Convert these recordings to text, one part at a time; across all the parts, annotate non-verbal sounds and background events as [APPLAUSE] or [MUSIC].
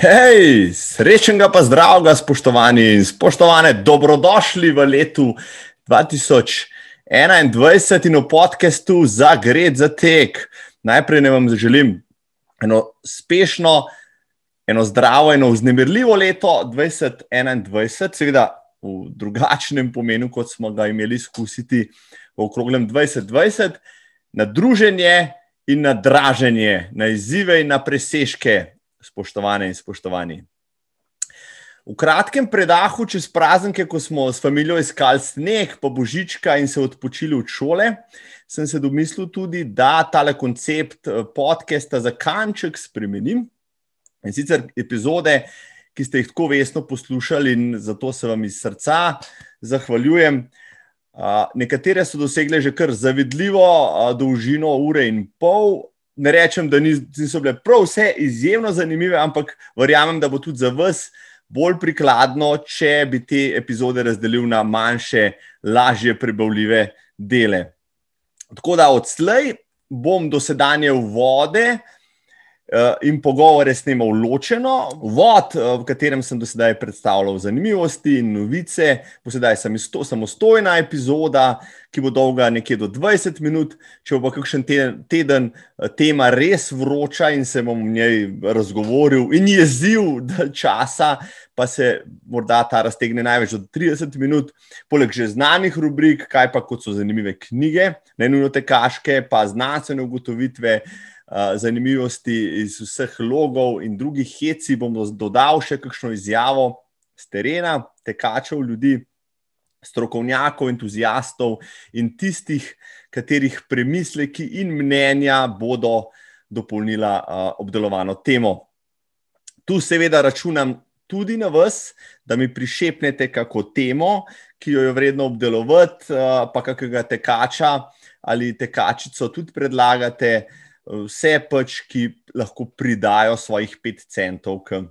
Hej, srečnega pa zdravega, spoštovani in spoštovane, dobrodošli v letu 2021 in v podkastu za Gred za tek. Najprej ne vam želim eno uspešno, eno zdravo, eno vznemirljivo leto 2021, seveda v drugačnem pomenu, kot smo ga imeli izkusiti v okroglem 2020, na druženje in na draženje, na izzive in na presežke, spoštovane in spoštovani. V kratkem predahu čez praznike, ko smo s familijo iskali sneg, pa božička in se odpočili od šole, sem se domislil tudi, da tale koncept eh, podcasta za kanček spremenim. In sicer epizode, ki ste jih tako vesno poslušali, in zato se vam iz srca zahvaljujem. Nekatere so dosegle že kar zavidljivo dolžino ure in pol. Ne rečem, da niso bile prav vse izjemno zanimive, ampak verjamem, da bo tudi za vas bolj prikladno, če bi te epizode razdelil na manjše, lažje prebavljive dele. Tako da odslej bom dosedanje vode. Eh, in pogovore snemal ločeno. Vod, eh, v katerem sem do sedaj predstavljal zanimivosti in novice, bo sedaj samostojna epizoda, ki bo dolga nekje do 20 minut. Če bo kakšen teden eh, tema res vroča in se bom v njej razgovoril in jezil časa, pa se morda ta raztegne največ do 30 minut, poleg že znanih rubrik, kaj pa kot so zanimive knjige, ne nujno tekaške, pa znanstvene ugotovitve zanimivosti iz vseh logov in drugih heci, bom dodal še kakšno izjavo z terena, tekačev, ljudi, strokovnjakov, entuzijastov in tistih, katerih premisleki in mnenja bodo dopolnila obdelovano temo. Tu seveda računam tudi na vas, da mi prišepnete kako temo, ki jo je vredno obdelovati, pa kakega tekača ali tekačico tudi predlagate vse pač, ki lahko pridajo svojih pet centov k uh,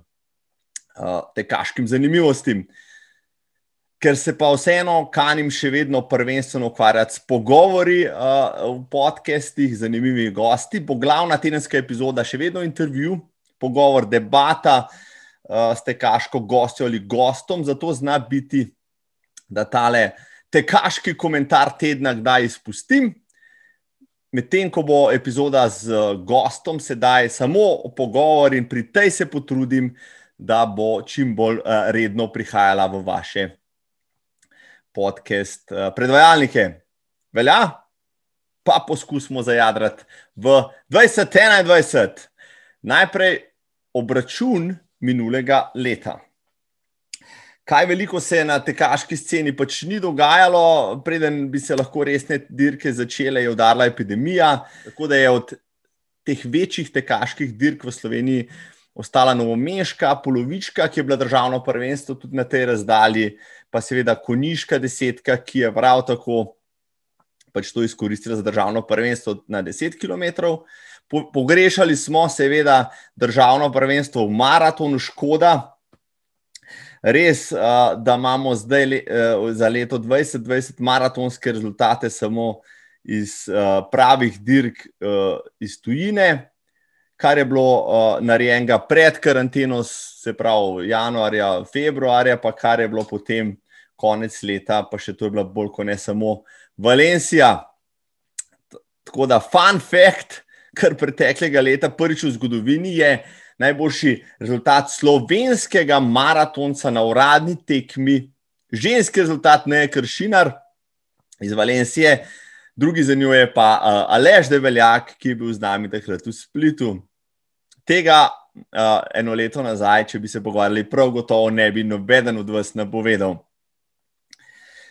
tekaškim zanimivostim. Ker se pa vseeno kanim še vedno prvenstveno ukvarjati s pogovori uh, v podcestih, zanimivimi gosti, bo glavna tedenska epizoda še vedno intervju, pogovor, debata uh, s tekaško gostjo ali gostom. Zato zna biti, da tale tekaški komentar tedna kdaj izpustim, Medtem ko bo epizoda z eh, gostom sedaj samo pogovor in pri tej se potrudim, da bo čim bolj uh, redno prihajala v vaše podcast uh, predvajalnike. Velja? Pa poskusimo zajadrati v 2021. Najprej obračun minulega leta kaj veliko se na tekaški sceni pač ni dogajalo, preden bi se lahko resne dirke začele, je udarila epidemija. Tako da je od teh večjih tekaških dirk v Sloveniji ostala Novomeška, polovička, ki je bila državno prvenstvo tudi na tej razdalji, pa seveda Koniška desetka, ki je prav tako pač to izkoristila za državno prvenstvo na 10 km. Pogrešali smo seveda državno prvenstvo v maratonu, škoda, res, uh, da imamo zdaj le, uh, za leto 2020 maratonske rezultate samo iz uh, pravih dirk uh, iz tujine, kar je bilo uh, narejenega pred karanteno, se pravi januarja, februarja, pa kar je bilo potem konec leta, pa še to je bila bolj kot ne samo Valencija. Tako da, fun fact, kar preteklega leta, prvič v zgodovini je, najboljši rezultat slovenskega maratonca na uradni tekmi, ženski rezultat, ne kršinar iz Valencije, drugi za njo je pa uh, Alež Develjak, ki je bil z nami takrat v Splitu. Tega uh, eno leto nazaj, če bi se pogovarjali, prav gotovo ne bi nobeden od vas napovedal.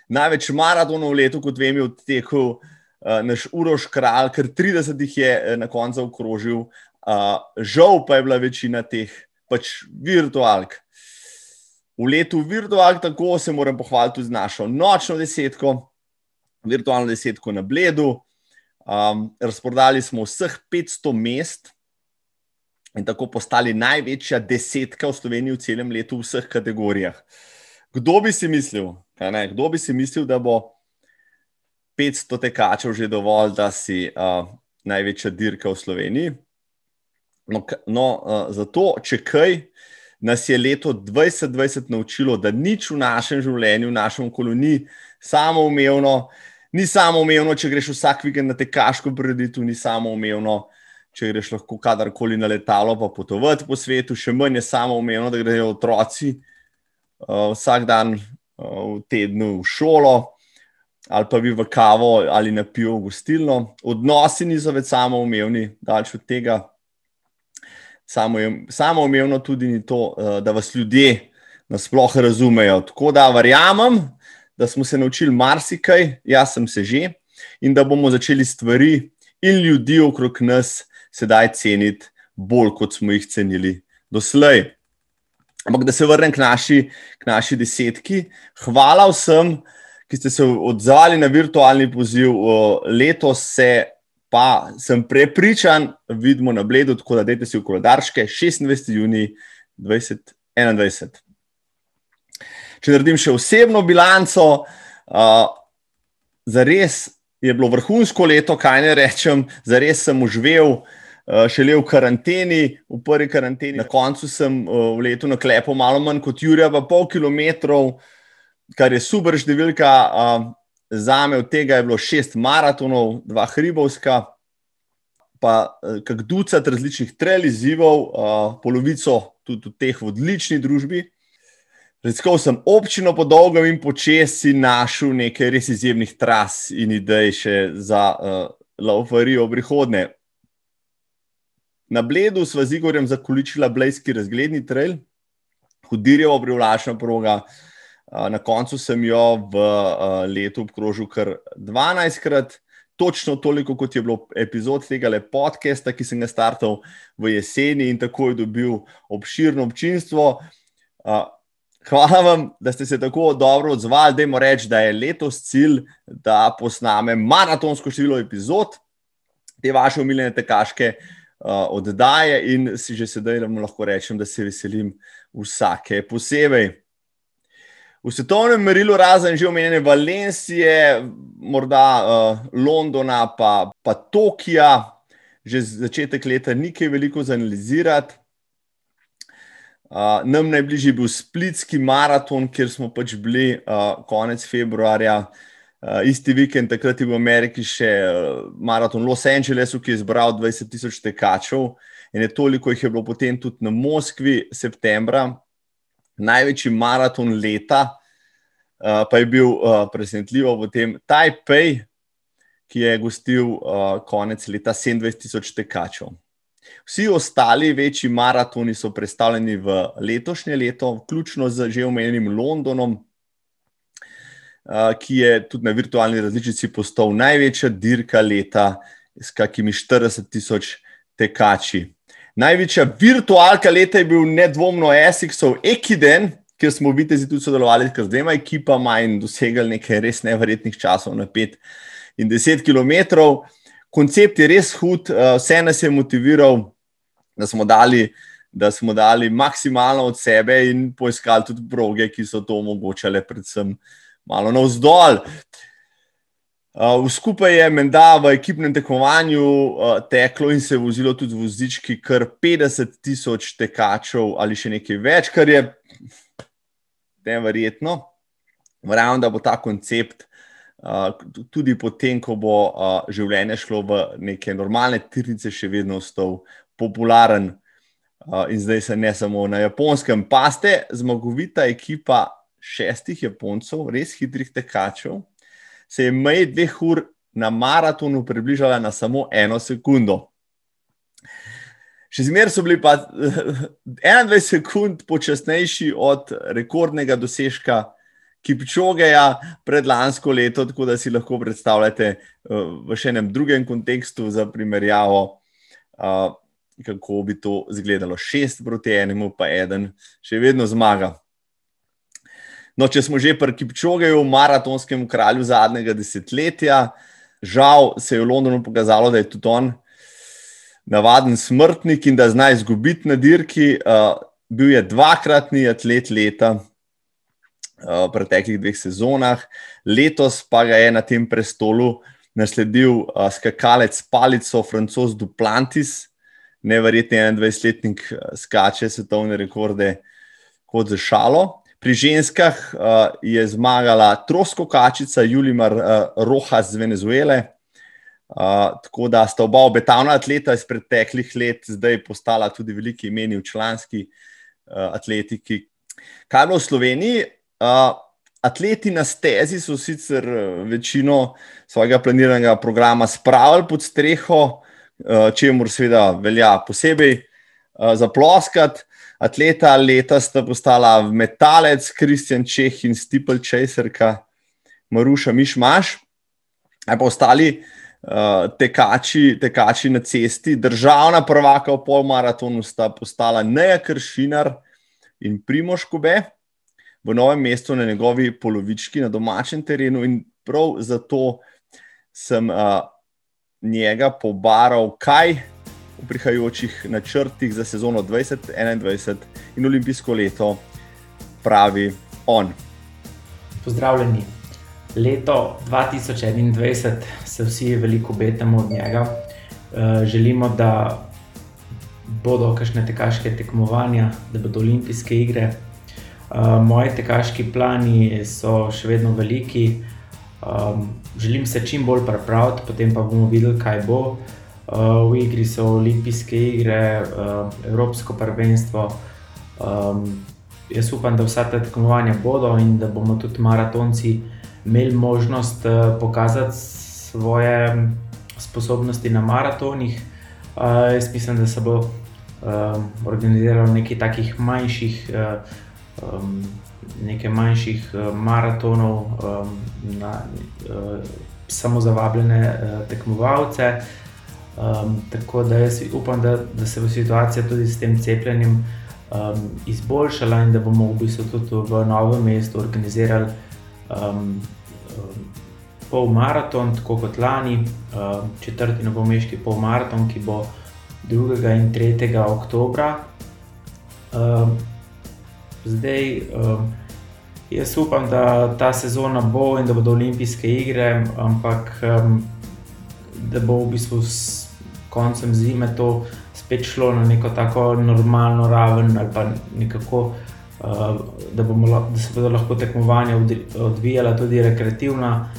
Največ maratonov v letu, kot vem, je odtekel uh, naš Uroš Kralj, ker 30 jih je na koncu okrožil, Uh, žal pa je bila večina teh pač virtualk. V letu virtualk, tako se moram pohvaliti z našo nočno desetko, virtualno desetko na Bledu. Um, razprodali smo vseh 500 mest in tako postali največja desetka v Sloveniji v celem letu v vseh kategorijah. Kdo bi si mislil, kdo bi si mislil da bo 500 tekačev že dovolj, da si uh, največja dirka v Sloveniji? No, no uh, zato, če kaj, nas je leto 2020 naučilo, da nič v našem življenju, v našem okolju ni samoumevno. Ni samoumevno, če greš vsak vikend na tekaško preditev, ni samoumevno, če greš lahko kadarkoli na letalo, pa potovati po svetu, še manj je samoumevno, da grejo otroci uh, vsak dan uh, v tednu v šolo ali pa bi v kavo ali na pivo gostilno. Odnosi niso več samoumevni, daleč od tega. Samoumevno tudi ni to, uh, da vas ljudje nasploh razumejo. Tako da verjamem, da smo se naučili marsikaj, jaz sem se že, in da bomo začeli stvari in ljudi okrog nas sedaj ceniti bolj, kot smo jih cenili doslej. Ampak da se vrnem k naši, k naši desetki. Hvala vsem, ki ste se odzvali na virtualni poziv. Letos se pa sem prepričan, vidimo na bledu, tako da dajte si v koledarške 26. juni 2021 če naredim še osebno bilanco, uh, za res je bilo vrhunsko leto, kaj ne rečem, za res sem uživel. Šele v karanteni, v prvi karanteni, na koncu sem v letu na klepu malo manj kot Jurija, pa pol kilometrov, kar je super številka. Za me od tega je bilo šest maratonov, dva hribovska, pa kak ducat različnih trelizivov, polovico tudi v teh v odlični družbi. Raziskal sem občino po dolgem in počesi našel nekaj res izjemnih tras in idej še za uh, laufarijo v prihodnje. Na Bledu sva z Igorjem zakoličila Blejski razgledni trail, hudirjevo privlačna proga. Uh, na koncu sem jo v uh, letu obkrožil kar 12 krat, točno toliko, kot je bilo epizod tega podcasta, ki sem ga startal v jeseni in tako je dobil obširno občinstvo. Uh, Hvala vam, da ste se tako dobro odzvali. Dajmo reči, da je letos cilj, da posnamem maratonsko število epizod te vaše umiljene tekaške uh, oddaje in si že sedaj lahko rečem, da se veselim vsake posebej. V svetovnem merilu, razen že omenjene Valencije, morda uh, Londona, pa, pa Tokija, že začetek leta ni kaj veliko zanalizirati. Uh, nam najbližji je bil Splitski maraton, kjer smo pač bili uh, konec februarja, uh, isti vikend, takrat je v Ameriki še uh, maraton Los Angelesu, ki je zbral 20 tisoč tekačev, in je toliko jih je bilo potem tudi na Moskvi, septembra. Največji maraton leta uh, pa je bil uh, presenetljivo v tem Taipei, ki je gostil uh, konec leta 27 tisoč tekačev. Vsi ostali večji maratoni so predstavljeni v letošnje leto, vključno z že omenjenim Londonom, ki je tudi na virtualni različici postal največja dirka leta s kakimi 40 tisoč tekači. Največja virtualka leta je bil nedvomno Essexov Ekiden, kjer smo v Vitezi tudi sodelovali z dvema ekipama in dosegali nekaj res neverjetnih časov na 5 in 10 km koncept je res hud, uh, vse nas je motiviral, da smo dali. Da smo dali maksimalno od sebe in poiskali tudi proge, ki so to omogočale, predvsem malo navzdol. Uh, skupaj je menda v ekipnem tekmovanju uh, teklo in se je vozilo tudi vozički, kar 50 tisoč tekačev ali še nekaj več, kar je neverjetno. Verjamem, da bo ta koncept tudi potem, ko bo uh, življenje šlo v neke normalne tirnice, še vedno ostal popularen. Uh, in zdaj se ne samo na japonskem. Pa ste zmagovita ekipa šestih Japoncev, res hitrih tekačev, se je meji dveh ur na maratonu približala na samo eno sekundo. Še zmeraj so bili pa [LAUGHS] 21 sekund počasnejši od rekordnega dosežka Kipčogeja pred lansko leto, tako da si lahko predstavljate eh, v še enem drugem kontekstu za primerjavo, eh, kako bi to izgledalo. Šest proti enemu, pa eden še vedno zmaga. No, če smo že pri Kipčogeju, maratonskem kralju zadnjega desetletja, žal se je v Londonu pokazalo, da je tudi on navaden smrtnik in da zna izgubiti na dirki. Eh, bil je dvakratni atlet leta, v preteklih dveh sezonah, letos pa ga je na tem prestolu nasledil skakalec Palico, francos Duplantis, neverjetni 21-letnik, skače svetovne rekorde kot za šalo. Pri ženskah uh, je zmagala troskokačica Julimar uh, Rojas iz Venezuele. Uh, tako da sta oba obetavna atleta iz preteklih let, zdaj postala tudi veliki imeni v članski uh, atletiki. Kaj bo v Sloveniji? Uh, atleti na stezi so sicer večino svojega planiranega programa spravili pod streho, uh, čemu seveda velja posebej uh, zaploskati. Atleta leta sta postala metalec, Kristjan Čeh in Stipel Česerka, Maruša Mišmaš, a pa ostali uh, tekači, tekači na cesti. Državna prvaka v polmaratonu sta postala Neja Kršinar in Primoš Kobe v novem mestu na njegovi polovički na domačem terenu in prav zato sem uh, njega pobaral, kaj v prihajajočih načrtih za sezono 2021 in olimpijsko leto, pravi on. Pozdravljeni. Leto 2021 se vsi veliko obetamo od njega. Uh, želimo, da bodo kakšne tekaške tekmovanja, da bodo olimpijske igre. Uh, moji tekaški plani so še vedno veliki. Um, želim se čim bolj pripraviti, potem pa bomo videli, kaj bo. Uh, v igri so olimpijske igre, uh, Evropsko prvenstvo. Jaz upam, da vsa ta tekmovanja bodo in da bomo tudi maratonci imeli možnost uh, pokazati svoje sposobnosti na maratonih. Jaz mislim, da se bo organiziralo nekaj takih manjših. Um, Nekaj manjših uh, maratonov, um, na, uh, samo za vabljene uh, tekmovalce, Um, tako da jaz upam, da, da se bo situacija tudi s tem cepljenjem um, izboljšala in da bomo v bistvu tudi v novem mestu organizirali um, um, polmaraton, tako kot lani, um, četrti novomeški polmaraton, ki bo 2. in 3. oktobra. Um, zdaj, um, jaz upam, da ta sezona bo in da bodo olimpijske igre, ampak um, da bo v bistvu koncem zime to spet šlo na neko tako normalno raven, ali pa nekako, uh, da, bomo, da se bodo lahko tekmovanja odvijala tudi rekreativna,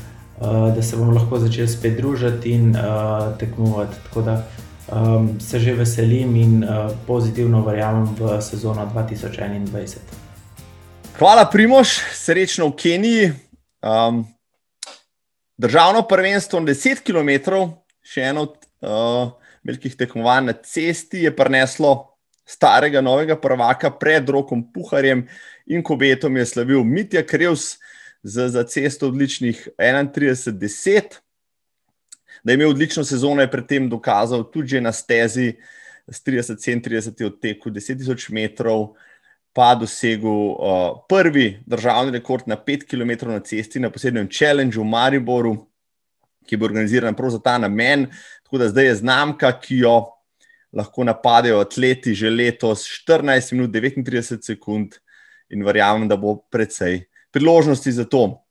uh, da se bomo lahko začeli spet družiti in uh, tekmovati. Tako da um, se že veselim in uh, pozitivno verjamem v sezono 2021. Hvala, Primož, srečno v Keniji. Um, državno prvenstvo 10 km, še eno od uh, velikih tekmovanj na cesti je prineslo starega, novega prvaka pred rokom Puharjem in Kobetom je slavil Mitja Krevs z za cesto odličnih 31-10. Da je imel odlično sezono, je predtem dokazal tudi na stezi s 30-37 odteku 10.000 metrov. Pa dosegel uh, prvi državni rekord na 5 km na cesti na posebnem challengeu v Mariboru, ki je bil organiziran prav za ta namen. Tako da zdaj je znamka, ki jo lahko napadejo atleti že letos 14 minut 39 sekund in verjamem, da bo precej priložnosti za to.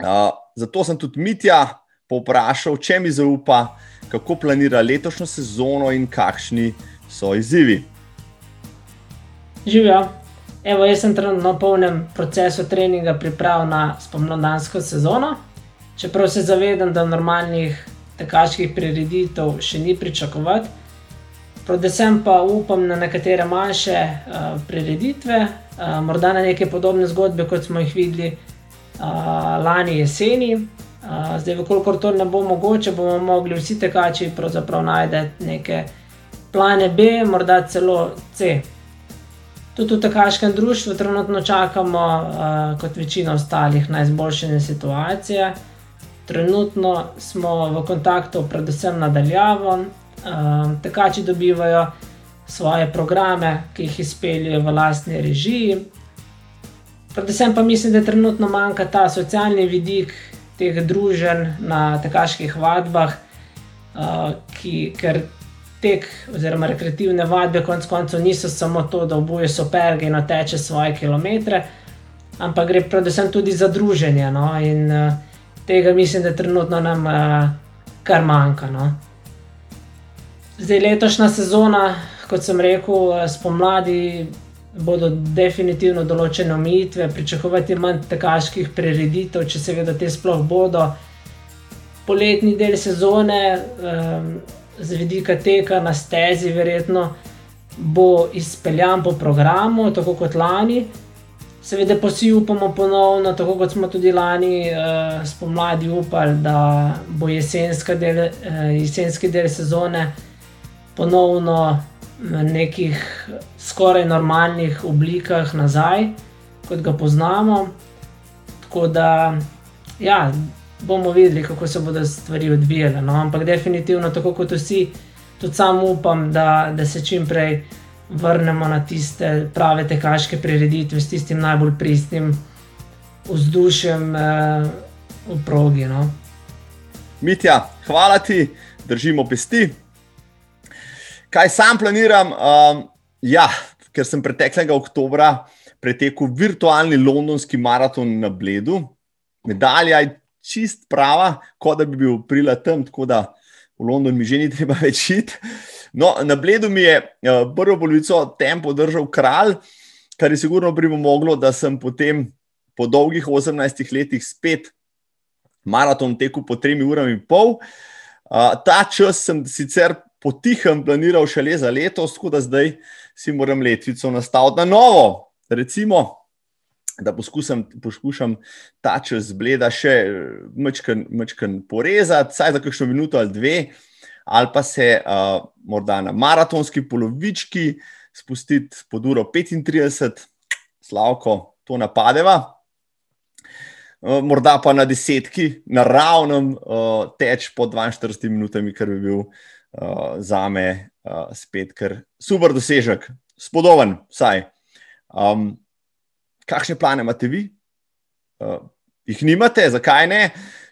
Uh, zato sem tudi Mitja povprašal, če mi zaupa, kako planira letošnjo sezono in kakšni so izzivi. Živijo. Evo, jaz sem trenutno na polnem procesu treninga priprav na spomladansko sezono. Čeprav se zavedam, da normalnih tekaških prireditev še ni pričakovati. Predvsem pa upam na nekatere manjše uh, prireditve, uh, morda na neke podobne zgodbe, kot smo jih videli uh, lani jeseni. Uh, zdaj, koliko to ne bo mogoče, bomo mogli vsi tekači pravzaprav najti neke plane B, morda celo C. Tudi v tekaškem društvu trenutno čakamo, uh, kot večina ostalih, na izboljšanje situacije. Trenutno smo v kontaktu, predvsem nadaljavo. Um, tekači dobivajo svoje programe, ki jih izpeljejo v lastni režiji. Predvsem pa mislim, da trenutno manjka ta socialni vidik teh družen na tekaških vadbah, uh, ki, ker tek oziroma rekreativne vadbe konec koncev niso samo to, da obuje superge in oteče svoje kilometre, ampak gre predvsem tudi za druženje. No? In, uh, tega mislim, da trenutno nam uh, kar manjka. No. Zdaj letošnja sezona, kot sem rekel, eh, spomladi bodo definitivno določene omejitve, pričakovati manj tekaških prireditev, če seveda te sploh bodo. Poletni del sezone, um, z vidika teka na stezi, verjetno bo izpeljan po programu, tako kot lani. Seveda pa si upamo ponovno, tako kot smo tudi lani uh, spomladi upali, da bo del, uh, jesenski del sezone ponovno v nekih skoraj normalnih oblikah nazaj, kot ga poznamo. Tako da, ja, bomo videli, kako se bodo stvari odvijale. No? Ampak definitivno, tako kot vsi, tudi sam upam, da, da se čim prej vrnemo na tiste prave tekaške prireditve s tistim najbolj pristnim vzdušjem eh, v progi. No? Mitja, hvala ti, držimo pesti. Kaj sam planiram? Um, ja, ker sem preteklega oktobra pretekel virtualni londonski maraton na Bledu. Medalja je čist prava, kot da bi bil prila tam, tako da v London mi že ni [LAUGHS] treba več iti. No, na Bledu mi je uh, prvo polovico tempo držal kralj, kar je sigurno pripomoglo, da sem potem po dolgih 18 letih spet maraton tekel po 3 urami in pol. Uh, ta čas sem sicer potihem planiral šele za letos, tako da zdaj si moram letvico nastaviti na novo. Recimo, da poskusam, poskušam ta čas bleda še mečken porezati, vsaj za kakšno minuto ali dve, ali pa se uh, morda na maratonski polovički spustiti pod uro 35, slavko, to napadeva. Morda pa na desetki, na ravnem, uh, teč po 42 minutami, kar bi bil uh, uh, za me uh, spet kar super dosežek, spodoben, vsaj. Um, kakšne plane imate vi? Uh, jih nimate, zakaj ne?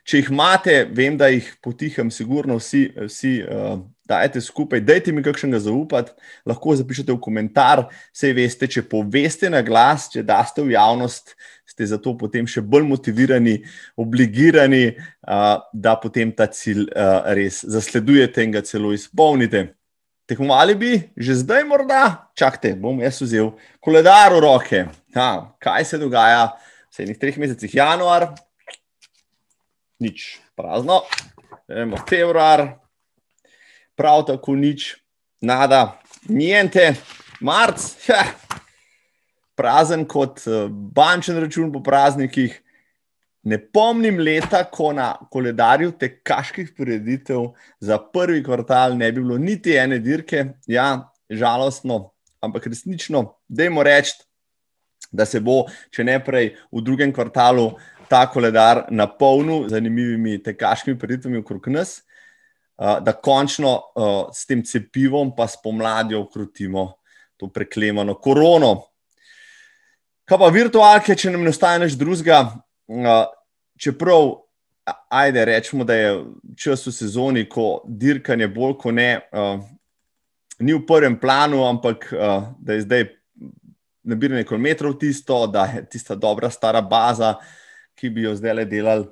Če jih imate, vem, da jih potihem, sigurno vsi, vsi uh, dajete skupaj. Dajte mi kakšnega zaupati, lahko zapišete v komentar. Vse veste, če poveste na glas, če daste v javnost, ste zato potem še bolj motivirani, obligirani, uh, da potem ta cilj uh, res zasledujete in ga celo izpolnite. Tekmovali bi že zdaj, morda, čakajte, bom jaz vzel koledar v roke. Ha, kaj se dogaja v sedmih, treh mesecih, januar, nič, prazno, Emo, februar, prav tako nič, nada, niente, marc. Ja prazen kot eh, bančen račun po praznikih. Ne pomnim leta, ko na koledarju tekaških prireditev za prvi kvartal ne bi bilo niti ene dirke. Ja, žalostno, ampak resnično, dajmo reči, da se bo, če ne prej, v drugem kvartalu ta koledar napolnil z zanimivimi tekaškimi prireditvami okrog nas, eh, da končno eh, s tem cepivom pa spomladjo ukrotimo to preklemano korono. Kaj pa virtualke, če nam ne ostane nič drugega, čeprav, ajde, rečemo, da je čas v sezoni, ko dirkanje bolj kot ne, ni v prvem planu, ampak da je zdaj nabiranje kilometrov tisto, da je tista dobra stara baza, ki bi jo zdaj le delali.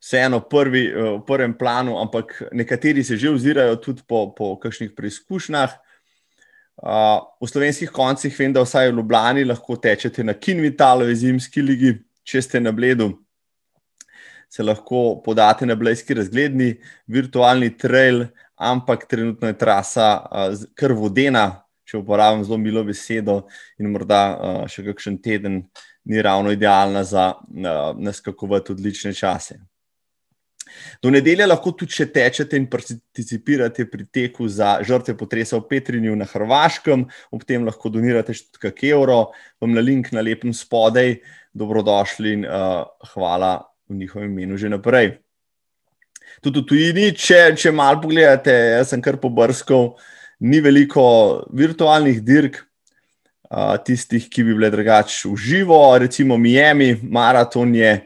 Vseeno prvi, v prvem planu, ampak nekateri se že ozirajo tudi po, po kakšnih preizkušnjah v slovenskih koncih vem, da vsaj v Ljubljani lahko tečete na Kinvitalovi zimski ligi, če ste na bledu. Se lahko podate na blejski razgledni, virtualni trail, ampak trenutno je trasa uh, kar vodena, če uporabim zelo milo besedo, in morda uh, še kakšen teden ni ravno idealna za uh, naskakovati odlične čase. Do nedelja lahko tudi še tečete in participirate pri teku za žrtve potresa v Petrinju na Hrvaškem, ob tem lahko donirate še kakšen evro, vam na link na lepem spodaj, dobrodošli in uh, hvala v njihovem imenu že naprej. Tudi v tujini, če, če malo pogledate, jaz sem kar pobrskal, ni veliko virtualnih dirk. Uh, tistih, ki bi bile drugače v živo, recimo Miami, maraton je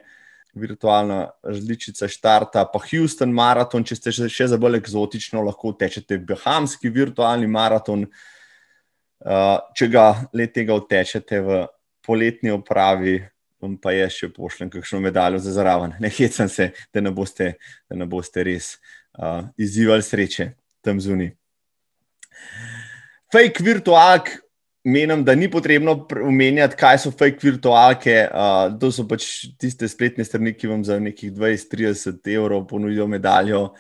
virtualna različica štarta, pa Houston maraton, če ste še za bolj eksotično, lahko tečete Bahamski virtualni maraton. Uh, če ga letega utečete v poletni opravi, vam pa je še pošljem kakšno medaljo za zraven. Ne hecam se, da ne boste, da ne boste res uh, izzivali sreče tam zunaj. Fake virtualk menim, da ni potrebno omenjati, kaj so fake virtualke. Uh, to so pač tiste spletne strani, ki vam za nekih 20-30 evrov ponudijo medaljo,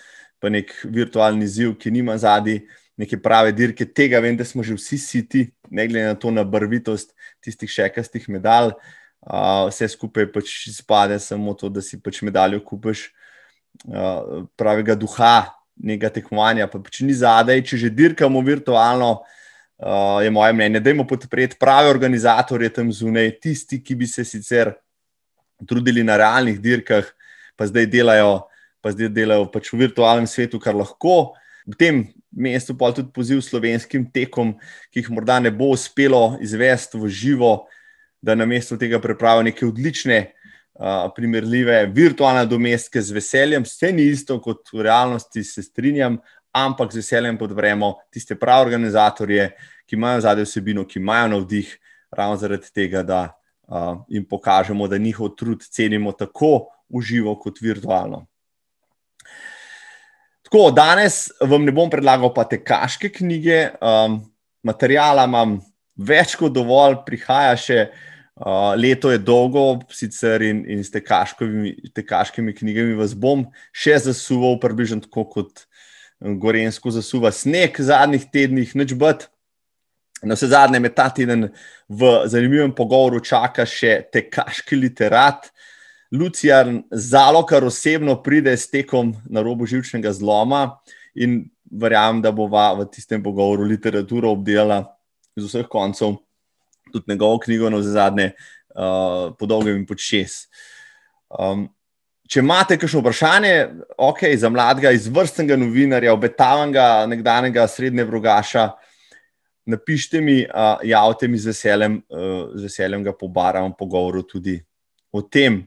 pa nek virtualni ziv, ki nima zadnji neke prave dirke. Tega vem, da smo že vsi siti, ne glede na to na barvitost tistih šekastih medalj. Uh, vse skupaj pač izpade samo to, da si pač medaljo kupiš uh, pravega duha. Nega tekmovanja, pa če ni zadaj, če že dirkamo virtualno, uh, je moje mnenje, da imamo podpreti prave organizatorje tam zunaj, tisti, ki bi se sicer trudili na realnih dirkah, pa zdaj delajo, pa zdaj delajo pač v virtualnem svetu, kar lahko. V tem mestu pa tudi poziv slovenskim tekom, ki jih morda ne bo uspelo izvesti v živo, da na mestu tega pripravijo neke odlične. Uh, primerljive virtualne domestke z veseljem, vse ni isto kot v realnosti, se strinjam, ampak z veseljem podpremo tiste prave organizatorje, ki imajo zadaj vsebino, ki imajo navdih, ravno zaradi tega, da uh, jim pokažemo, da njihov trud cenimo tako uživo kot virtualno. Tako, danes vam ne bom predlagal pa te kaške knjige, um, materijala imam več kot dovolj, prihaja še. Uh, leto je dolgo, sicer in, in s te kaškimi knjigami vas bom še zasuval, približno tako kot Gorensko zasuva sneg zadnjih tednih, nič bud. Na vse zadnje me ta teden v zanimivem pogovoru čaka še tekaški literat. Lucijan Zalo, kar osebno pride s tekom na robu živčnega zloma in verjamem, da bova v tistem pogovoru literaturo obdelala z vseh koncev, tudi njegovo knjigo na vse zadnje, uh, po dolgem in pod šest. Um, Če imate kakšno vprašanje, ok, za mladega, izvrstnega novinarja, obetavnega nekdanjega srednje vrogaša, napišite mi, uh, javite mi z veseljem, uh, z veseljem ga pobaram, pogovoru tudi o tem.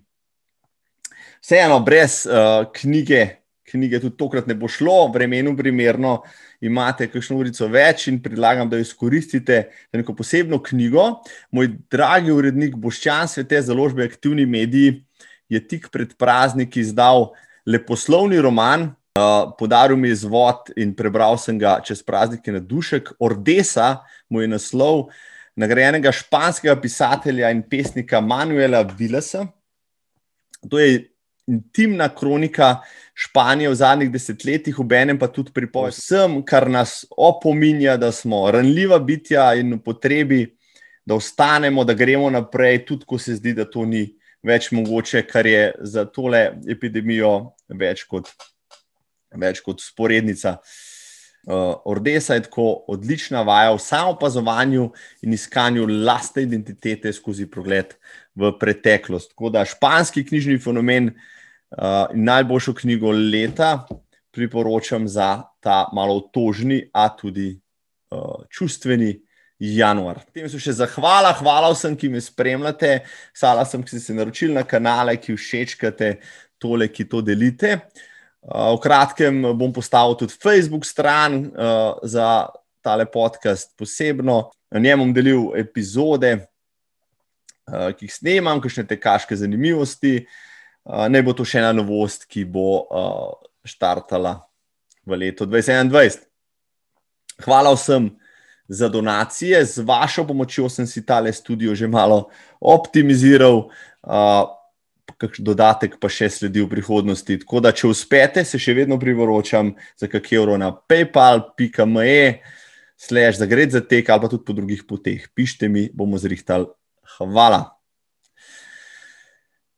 Vseeno, brez uh, knjige, knjige tudi tokrat ne bo šlo, vremenu primerno, imate kakšno urico več in predlagam, da jo izkoristite za neko posebno knjigo. Moj dragi urednik Boščan, svete založbe, aktivni mediji je tik pred prazniki izdal leposlovni roman, uh, podaril mi je zvod in prebral sem ga čez praznike na dušek. Ordesa, moj naslov, nagrajenega španskega pisatelja in pesnika Manuela Villasa. To je intimna kronika Španije v zadnjih desetletjih, obenem pa tudi pripoved vsem, kar nas opominja, da smo ranljiva bitja in v potrebi, da ostanemo, da gremo naprej, tudi ko se zdi, da to ni več mogoče, kar je za tole epidemijo več kot, več kot sporednica. Uh, Ordesa je tako odlična vaja v samopazovanju in iskanju lastne identitete skozi pogled v preteklost. Tako da španski knjižni fenomen uh, in najboljšo knjigo leta priporočam za ta malo otožni, a tudi uh, čustveni januar. Tem so še zahvala, hvala vsem, ki me spremljate, hvala vsem, ki ste se naročili na kanale, ki všečkate tole, ki to delite. Uh, v kratkem bom postavil tudi Facebook stran uh, za tale podcast posebno. Na njem bom delil epizode, uh, ki jih snemam, kakšne tekaške zanimivosti. Ne bo to še ena novost, ki bo štartala v letu 2021. Hvala vsem za donacije. Z vašo pomočjo sem si tale studio že malo optimiziral, uh, kakšen dodatek pa še sledi v prihodnosti. Tako da, če uspete, se še vedno priporočam za kak evro na paypal.me, slash za gred za tek ali pa tudi po drugih poteh. Pišite mi, bomo zrihtali. Hvala.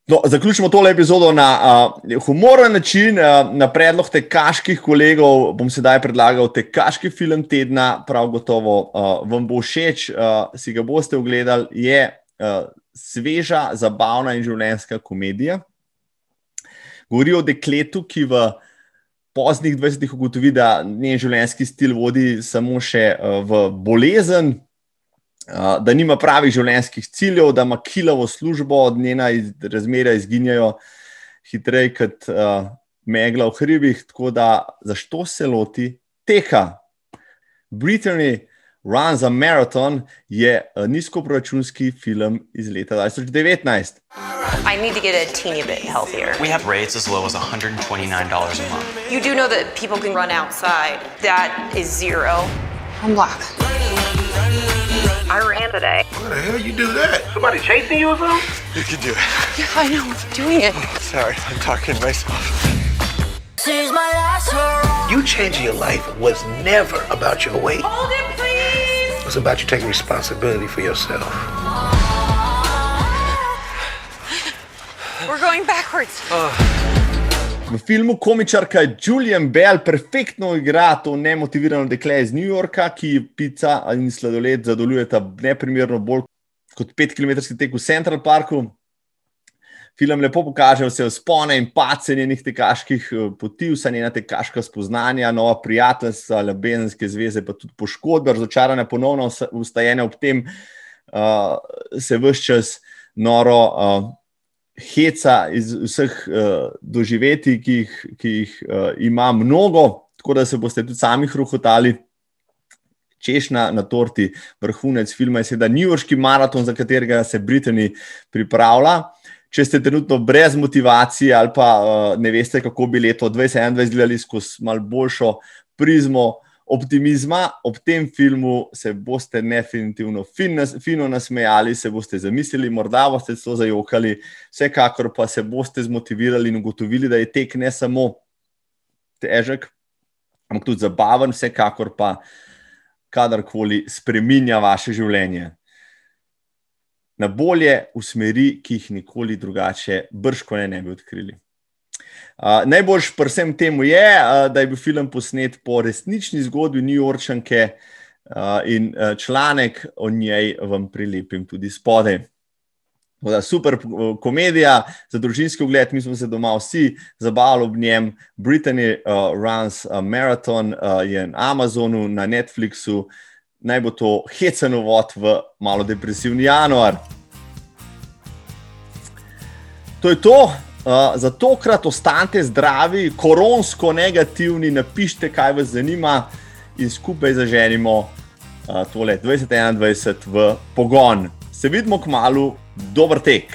No, zaključimo tole epizodo na uh, humoren način, uh, na predlog tekaških kolegov. Bom sedaj predlagal tekaški film tedna, prav gotovo uh, vam bo všeč, uh, si ga boste ogledali. Je uh, sveža, zabavna in življenjska komedija. Govori o dekletu, ki v poznih 20-ih ugotovi, da njen življenjski stil vodi samo še uh, v bolezen, da nima pravih življenjskih ciljev, da ima kilavo službo, od njena iz, razmerja izginjajo hitreje kot uh, megla v hribih. Tako da, zašto se loti teka? Britanny Runs a Marathon je nizkoproračunski film iz leta 2019. I need to get a teeny bit healthier. We have rates as low as $129 a month. You do know that people can run outside. That is zero. I'm black. I ran today. How the hell you do that? Somebody chasing you or something? You can do it. Yeah, I know. I'm doing it. Sorry, I'm talking to myself. This my last. You changing your life was never about your weight. Hold it, please. It was about you taking responsibility for yourself. We're going backwards. V filmu komičarka Julian Bell perfektno igra to nemotivirano dekle iz New Yorka, ki pica in sladoled zadovoljujeta neprimerno bolj kot 5 km tek v Central Parku. Film lepo pokaže vse vzpone in pace njenih tekaških eh, poti, vsa njena tekaška spoznanja, nova prijateljstva, ljubezenske zveze, pa tudi poškodbe, razočarane, ponovno ustajene ob tem, uh, se vse čas noro uh, heca iz vseh uh, doživetij, ki jih, ki jih uh, ima mnogo, tako da se boste tudi sami hruhotali. Češnja na torti, vrhunec filma je seveda New Yorkski maraton, za katerega se Britanija pripravlja če ste trenutno brez motivacije ali pa uh, ne veste, kako bi leto 2021 gledali skozi malo boljšo prizmo optimizma, ob tem filmu se boste definitivno fin, fino nasmejali, se boste zamislili, morda boste to zajokali, vsekakor pa se boste zmotivirali in ugotovili, da je tek ne samo težek, ampak tudi zabaven, vsekakor pa kadarkoli spreminja vaše življenje na bolje v smeri, ki jih nikoli drugače, brško ne, ne bi odkrili. Uh, najboljš pri vsem temu je, uh, da je bil film posnet po resnični zgodbi New Yorkčanke uh, in uh, članek o njej vam prilepim tudi spodaj. Da, super komedija za družinski ogled, mi smo se doma vsi zabavali ob njem. Brittany uh, Runs a Marathon uh, je na Amazonu, na Netflixu, naj bo to hecen uvod v malo depresivni januar. To je to. Uh, za tokrat ostanite zdravi, koronsko negativni, napišite, kaj vas zanima, in skupaj zaženimo uh, tole 2021 v pogon. Se vidimo k malu, dober tek.